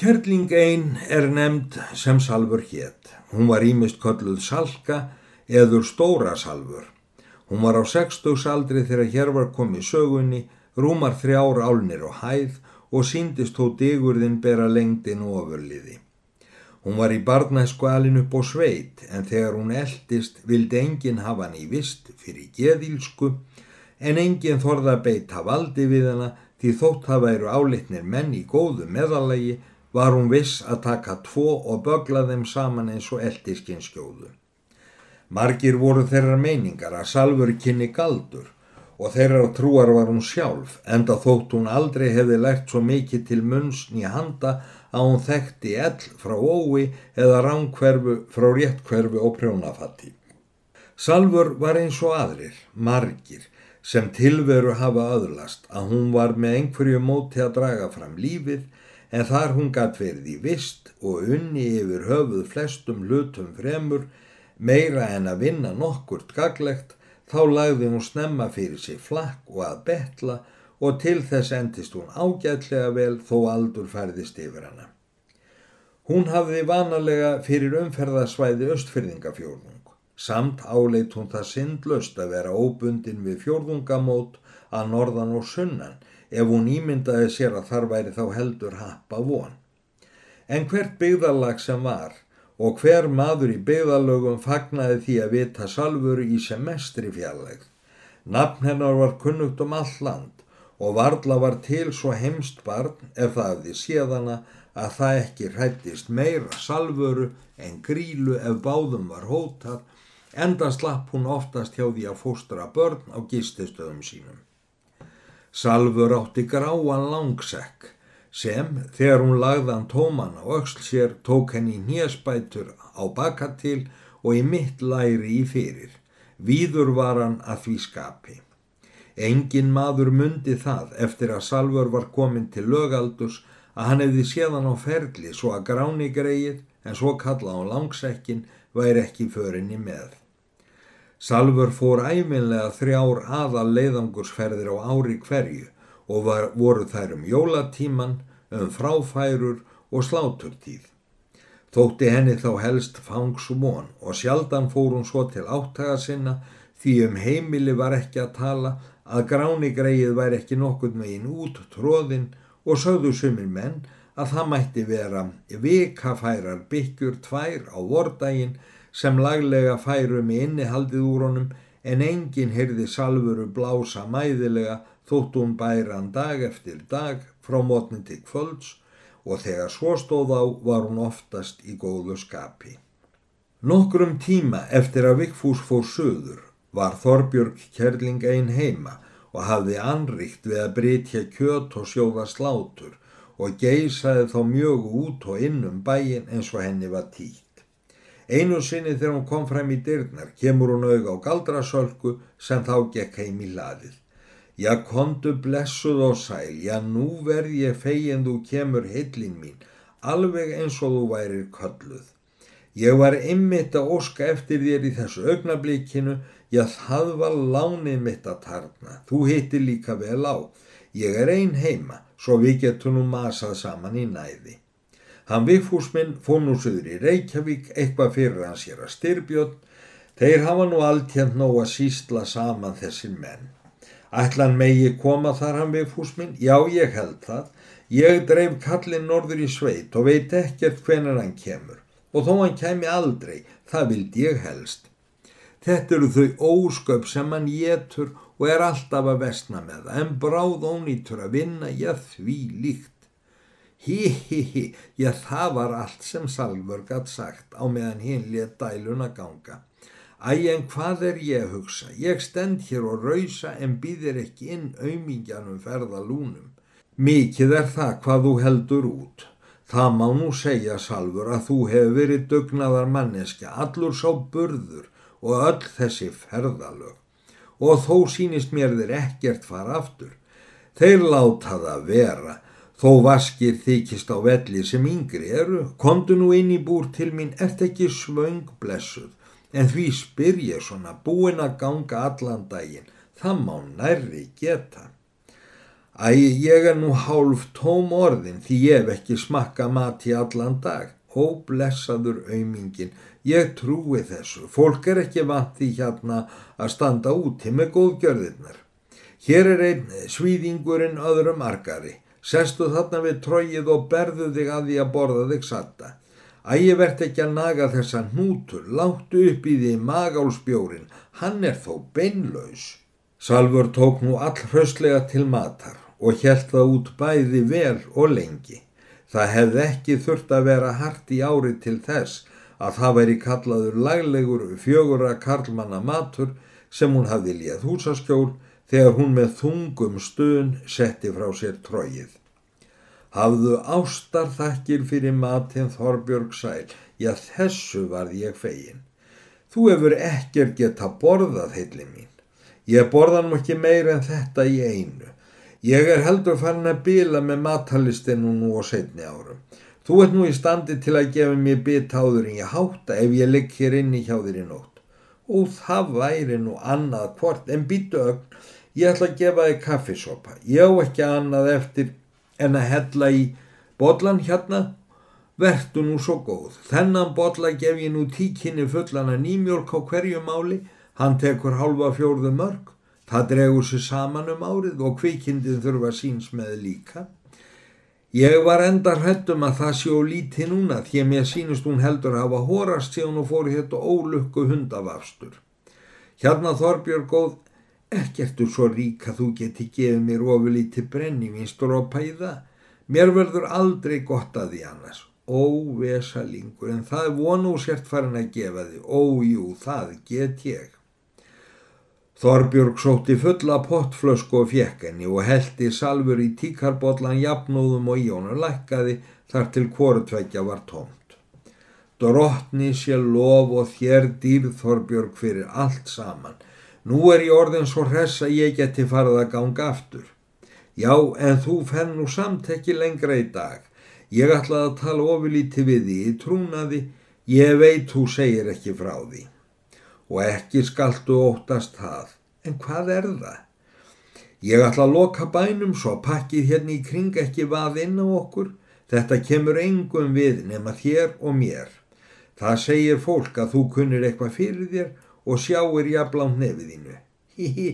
Kjörling einn er nefnd sem salfur hétt. Hún var ímist kölluð salka eður stóra salfur. Hún var á 60 aldri þegar hér var komið sögunni, rúmar þrjár álnir og hæð og síndist þó digurðin bera lengdin og ofurliði. Hún var í barnæsku alin upp á sveit en þegar hún eldist vildi enginn hafa hann í vist fyrir geðílsku en enginn þorða beita valdi við hana því þótt það væru álitnir menn í góðu meðalagi var hún viss að taka tvo og bögla þeim saman eins og eldiskinn skjóðu. Margir voru þeirra meiningar að salfur kynni galdur og þeirra trúar var hún sjálf enda þótt hún aldrei hefði lært svo mikið til munns nýja handa að hún þekkti ell frá ói eða ránkverfu frá réttkverfu og prjónafatti. Salfur var eins og aðrir, margir, sem tilveru hafa öðlast að hún var með einhverju móti að draga fram lífið en þar hún gatt verið í vist og unni yfir höfuð flestum hlutum fremur meira en að vinna nokkurt gaglegt þá lagði hún snemma fyrir sig flakk og að betla og til þess endist hún ágætlega vel þó aldur færðist yfir hana. Hún hafði vanalega fyrir umferðasvæði östfyrðingafjórnum Samt áleit hún það syndlust að vera óbundin við fjórðungamót að norðan og sunnan ef hún ímyndaði sér að þar væri þá heldur happa von. En hvert byggðalag sem var og hver maður í byggðalögum fagnaði því að vita salfuru í semestri fjarlægð. Nafn hennar var kunnugt um all land og varðla var til svo heimst barn ef það hefði séðana að það ekki hrættist meira salfuru en grílu ef báðum var hótað enda slapp hún oftast hjá því að fóstra börn á gististöðum sínum. Salfur átti gráan langsekk sem þegar hún lagðan tóman á öksl sér tók henni nýjaspætur á baka til og í mitt læri í fyrir. Víður var hann að því skapi. Engin maður myndi það eftir að Salfur var komin til lögaldus að hann hefði séðan á ferli svo að gráni greið en svo kalla á langsekkin væri ekki förinni með. Salfur fór æminlega þrjár aðal leiðangursferðir á ári hverju og var, voru þær um jólatíman, um fráfærur og sláturtíð. Þótti henni þá helst fangs og sjaldan fór hún svo til áttaga sinna því um heimili var ekki að tala að gráni greið væri ekki nokkur megin út tróðin og sögðu sumir menn að það mætti vera vikafærar byggjur tvær á vordaginn sem laglega færu með innihaldið úr honum en enginn heyrði salvuru blása mæðilega þótt hún bæran dag eftir dag frá mótni til kvölds og þegar svo stóð á var hún oftast í góðu skapi. Nokkrum tíma eftir að Vikfús fór söður var Þorbjörg Kjerling einn heima og hafði anrikt við að brytja kjöt og sjóða slátur og geysaði þá mjög út og inn um bæin eins og henni var títt. Einu sinni þegar hún kom fram í dyrnar kemur hún auð á galdrasölku sem þá gekk heim í hlaðið. Já, kontu blessuð og sæl, já, nú verð ég fegin þú kemur heillin mín, alveg eins og þú værir kölluð. Ég var ymmit að óska eftir þér í þessu augnablíkinu, já, það var lánið mitt að tarna, þú hittir líka vel á. Ég er ein heima, svo við getum nú masað saman í næði. Hann Vigfúsminn fór nú söður í Reykjavík eitthvað fyrir hans hér að styrbjörn. Þeir hafa nú alltjent nóg að sístla saman þessir menn. Ætlan megi koma þar hann Vigfúsminn? Já, ég held það. Ég dreif kallin norður í sveit og veit ekkert hvenar hann kemur. Og þó hann kemi aldrei, það vildi ég helst. Þetta eru þau ósköp sem hann getur og er alltaf að vestna með það, en bráð ónýtur að vinna ég því líkt. Hí, hí, hí, já það var allt sem Salvör gatt sagt á meðan hinn let dæluna ganga. Æ, en hvað er ég að hugsa? Ég stend hér og rausa en býðir ekki inn aumingjanum ferðalúnum. Mikið er það hvað þú heldur út. Það má nú segja, Salvur, að þú hefur verið dugnaðar manneska, allur sá burður og öll þessi ferðalög. Og þó sínist mér þeir ekkert fara aftur. Þeir láta það vera Þó vaskir þykist á velli sem yngri eru, kondu nú inn í búr til mín, ert ekki svöng blessuð, en því spyr ég svona búin að ganga allan daginn, það má nærri geta. Æ, ég er nú hálf tóm orðin því ég hef ekki smakka mat í allan dag. Ó, blessaður aumingin, ég trúi þessu. Fólk er ekki vant því hérna að standa úti með góðgjörðirnar. Hér er einn svíðingurinn öðrum argari. Sestu þarna við tróið og berðu þig að því að borða þig satta. Ægi verðt ekki að naga þessa hnútur, láttu upp í því magálsbjórin, hann er þó beinlaus. Salfur tók nú all hrauslega til matar og helt það út bæði vel og lengi. Það hefði ekki þurft að vera hart í ári til þess að það væri kallaður laglegur fjögura karlmanna matur sem hún hafði léð húsaskjól þegar hún með þungum stun setti frá sér tróið. Hafðu ástar þakkir fyrir matinn Þorbjörg sæl, já þessu varð ég fegin. Þú hefur ekkert geta borðað heilin mín. Ég borða nú ekki meira en þetta í einu. Ég er heldur farin að bila með matalistinu nú á setni árum. Þú ert nú í standi til að gefa mér bit áður en ég hátta ef ég ligg hér inni hjá þér í nótt. Og það væri nú annað hvort en býtu ögn. Ég ætla að gefa þig kaffisopa. Ég á ekki annað eftir en að hella í botlan hérna. Vertu nú svo góð. Þennan botla gef ég nú tíkinni fullan að nýmjólk á hverju máli. Hann tekur halva fjórðu mörg. Það dregur sér saman um árið og kvikindin þurfa síns með líka. Ég var enda hrettum að það sjó líti núna því að mér sínist hún heldur að hafa horast síðan og fór þetta ólukku hundavafstur. Hérna Þorbjörg góð, ekkertu svo rík að þú geti gefið mér ofurlíti brenni vinstur í það. Mér verður aldrei gott að því annars. Ó, vesalingur, en það er vonu sért farin að gefa því. Ó, jú, það get ég. Þorbjörg sótti fulla pottflösku og fjekk henni og heldi salfur í tíkarbóllan jafnóðum og í honum lækkaði þar til hvorutveggja var tómt. Drottni sé lof og þér dýr Þorbjörg fyrir allt saman. Nú er ég orðin svo hress að ég geti farið að ganga aftur. Já, en þú fenn nú samt ekki lengra í dag. Ég ætlaði að tala ofilíti við því í trúnaði, ég veit þú segir ekki frá því og ekki skaltu óttast það. En hvað er það? Ég ætla að loka bænum svo pakkið hérna í kring ekki vað inn á okkur. Þetta kemur engum við nema þér og mér. Það segir fólk að þú kunnir eitthvað fyrir þér og sjáir jafnlánt nefiðinu. Hihi,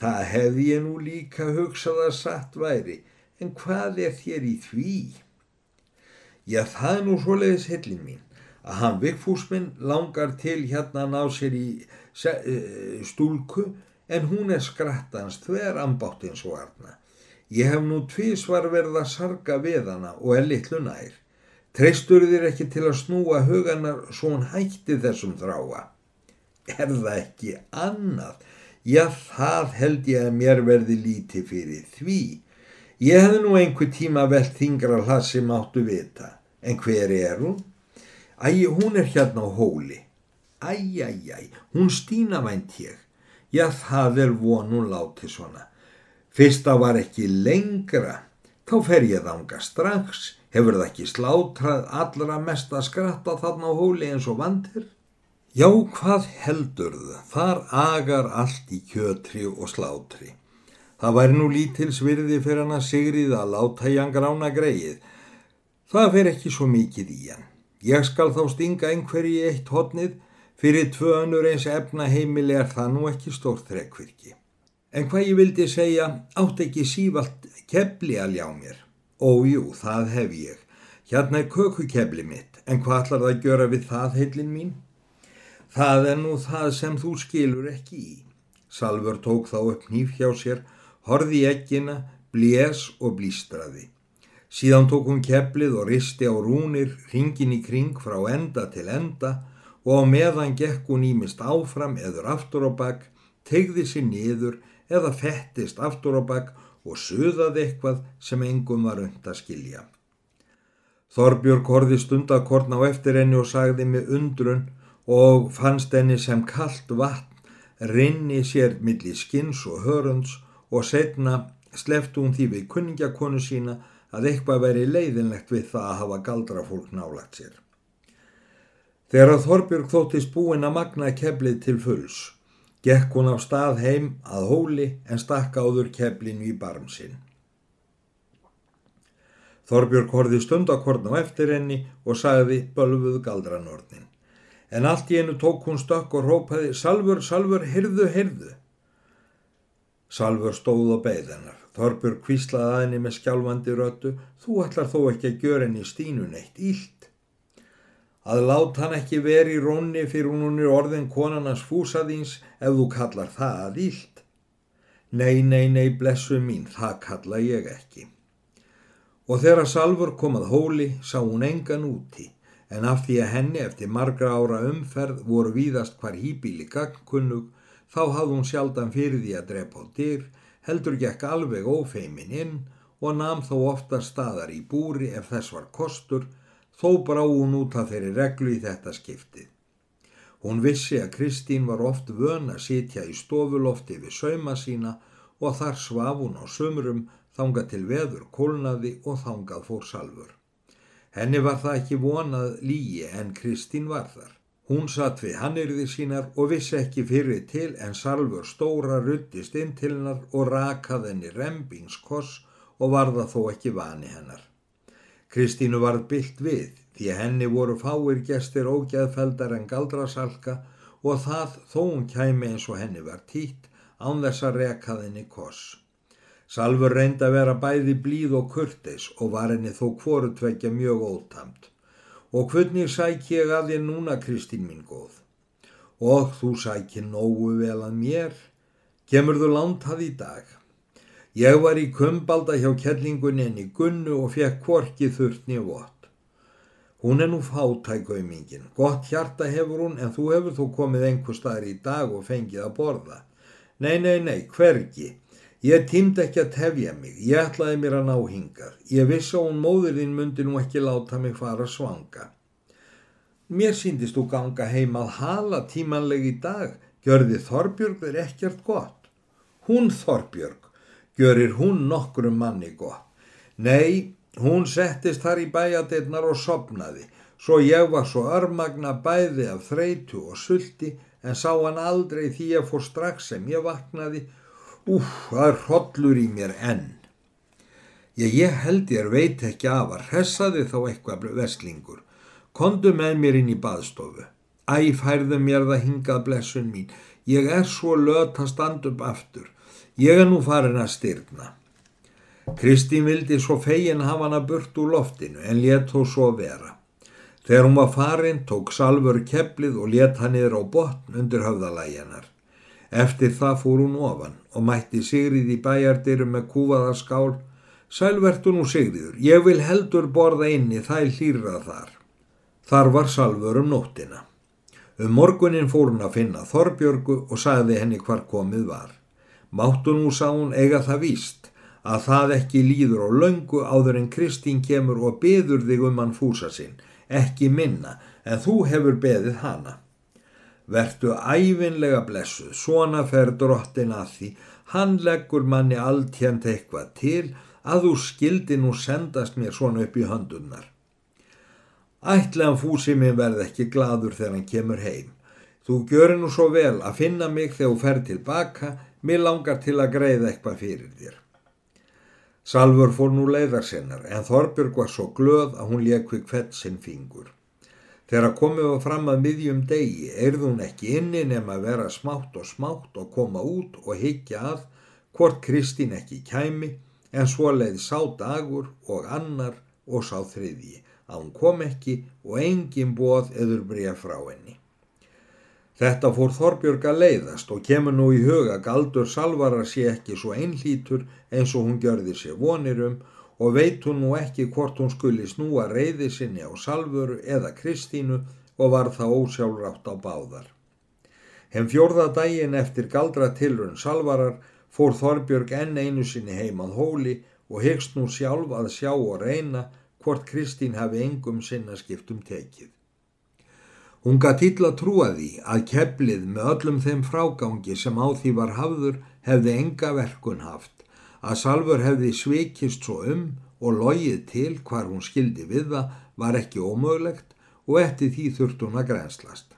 það hefði ég nú líka hugsað að satt væri, en hvað er þér í því? Já, það er nú svoleiðis hellin mín að hann Vigfúsminn langar til hérna að ná sér í e, stúlku en hún er skrattans þver ambáttinn svo arna. Ég hef nú tvísvar verið að sarga við hana og er litlu nær. Treystur þér ekki til að snúa huganar svo hún hætti þessum þráa? Er það ekki annað? Já, það held ég að mér verði líti fyrir því. Ég hef nú einhver tíma velt þingra hlassi máttu vita. En hver er hún? Æ, hún er hérna á hóli. Æ, æ, æ, hún stýna vænt ég. Já, það er von hún láti svona. Fyrsta var ekki lengra. Þá fer ég þanga strax. Hefur það ekki slátrað allra mest að skratta þarna á hóli eins og vandir? Já, hvað heldur þau? Þar agar allt í kjötri og slátri. Það væri nú lítilsvirði fyrir hann að sigrið að láta hann grána greið. Það fer ekki svo mikið í hann. Ég skal þá stinga einhverji í eitt hodnið, fyrir tvö önnur eins efna heimili er það nú ekki stórt þrekkvirki. En hvað ég vildi segja, átt ekki sífalt kebli að ljá mér. Ójú, það hef ég. Hérna er kökukebli mitt, en hvað ætlar það að gjöra við það, heilin mín? Það er nú það sem þú skilur ekki í. Salver tók þá upp nýf hjá sér, horði ekkina, blés og blístraði. Síðan tók hún keplið og risti á rúnir ringin í kring frá enda til enda og á meðan gekk hún ímist áfram eður aftur á bakk, tegði sér niður eða fettist aftur á bakk og suðaði eitthvað sem engum var und að skilja. Þorbjörg horfi stundakorn á eftir henni og sagði með undrun og fannst henni sem kallt vatn rinni sér millir skins og hörunds og setna sleftu hún því við kunningakonu sína að eitthvað veri leiðinlegt við það að hafa galdra fólk nálagt sér. Þegar Þorbjörg þóttist búin að magna keflið til fulls, gekk hún á stað heim að hóli en stakk áður keflinu í barm sinn. Þorbjörg horði stundakorn á eftir henni og sagði bölfuð galdranornin. En allt í einu tók hún stökk og rópaði Salfur, Salfur, hyrðu, hyrðu. Salfur stóð á beigðennar. Þorbjörg kvíslaði að henni með skjálfandi rötu. Þú ætlar þó ekki að gjöra henni stínun eitt ílt. Að láta hann ekki veri í rónni fyrir hún er orðin konarnas fúsaðins ef þú kallar það að ílt. Nei, nei, nei, blessu mín, það kalla ég ekki. Og þegar Salfur kom að hóli sá hún engan úti en af því að henni eftir margra ára umferð voru víðast hvar hýbíli gangkunnug þá hafði hún sjaldan fyrir því að drepa á dyr, heldur gekk alveg ófeimin inn og nam þó ofta staðar í búri ef þess var kostur, þó brá hún út af þeirri reglu í þetta skiptið. Hún vissi að Kristín var oft vön að sitja í stofulofti við sauma sína og þar svaf hún á sömrum, þangað til veður kólnaði og þangað fór salfur. Henni var það ekki vonað lígi en Kristín var þar. Hún satt við hannirði sínar og vissi ekki fyrir til en Salfur stóra ruttist inn til hennar og rakað henni rembingskoss og var það þó ekki vani hennar. Kristínu varð byllt við því henni voru fáir gestir ógæðfeldar en galdrasalka og það þó hún kæmi eins og henni var títt án þess að rekað henni koss. Salfur reyndi að vera bæði blíð og kurtis og var henni þó hvoru tvekja mjög ótamt. Og hvernig sæk ég að þér núna, Kristín mín góð? Og þú sækir nógu vel að mér. Kemur þú langt að í dag? Ég var í kumbalda hjá kellingunni en í gunnu og fekk korki þurftni vott. Hún er nú fátækaumingin. Gott hjarta hefur hún en þú hefur þú komið einhver staðar í dag og fengið að borða. Nei, nei, nei, hvergi. Ég tímd ekki að tefja mig, ég ætlaði mér að ná hingað. Ég vissi að hún móðurinn myndi nú ekki láta mig fara svanga. Mér síndist þú ganga heim að hala tímanleg í dag, gjörði Þorbjörg er ekkert gott. Hún Þorbjörg, gjörir hún nokkrum manni gott. Nei, hún settist þar í bæjadeirnar og sopnaði, svo ég var svo örmagna bæði af þreitu og sulti en sá hann aldrei því ég fór strax sem ég vaknaði Úf, það er hrodlur í mér enn. Ég, ég held ég veit ekki af að hressaði þá eitthvað veslingur. Kondu með mér inn í baðstofu. Æ, færðu mér það hingað blessun mín. Ég er svo löt að standa upp aftur. Ég er nú farin að styrna. Kristín vildi svo fegin hafa hana burt úr loftinu en let þó svo vera. Þegar hún var farin tók Salfur kepplið og let hann niður á botn undir höfðalæginar. Eftir það fór hún ofan og mætti Sigrið í bæjardyrum með kúfaða skál. Sælvertu nú Sigriður, ég vil heldur borða inni þæl hlýrað þar. Þar var Salfur um nóttina. Um morgunin fór hún að finna Þorbjörgu og sagði henni hvar komið var. Máttu nú sá hún eiga það víst að það ekki líður á löngu áður en Kristín kemur og beður þig um hann fúsa sinn, ekki minna en þú hefur beðið hana. Vertu æfinlega blessuð, svona fer drottin að því, hann leggur manni alltjent eitthvað til að þú skildi nú sendast mér svona upp í höndunnar. Ætlaðan fúsi minn verð ekki gladur þegar hann kemur heim. Þú gjöri nú svo vel að finna mig þegar þú fer tilbaka, mér langar til að greiða eitthvað fyrir þér. Salfur fór nú leiðar sinnar en Þorbjörg var svo glöð að hún lekvi hvert sinn fingur. Þegar komið var fram að miðjum degi erði hún ekki inni nema að vera smátt og smátt og koma út og higgja að hvort Kristín ekki kæmi en svo leiði sá dagur og annar og sá þriðji að hún kom ekki og engin bóð eður bregja frá henni. Þetta fór Þorbjörg að leiðast og kemur nú í huga galdur salvarar sé ekki svo einlítur eins og hún gjörði sér vonir um og veit hún nú ekki hvort hún skuli snúa reyði sinni á Salvöru eða Kristínu og var það ósjálfrátt á báðar. Henn fjórða daginn eftir galdra tilrun Salvarar fór Þorbjörg enn einu sinni heimað hóli og hyggst nú sjálf að sjá og reyna hvort Kristín hafi engum sinna skiptum tekið. Hún gað til að trúa því að keflið með öllum þeim frágangi sem á því var hafður hefði enga verkun haft að Salfur hefði svikist svo um og logið til hvar hún skildi við það var ekki ómögulegt og eftir því þurft hún að grenslast.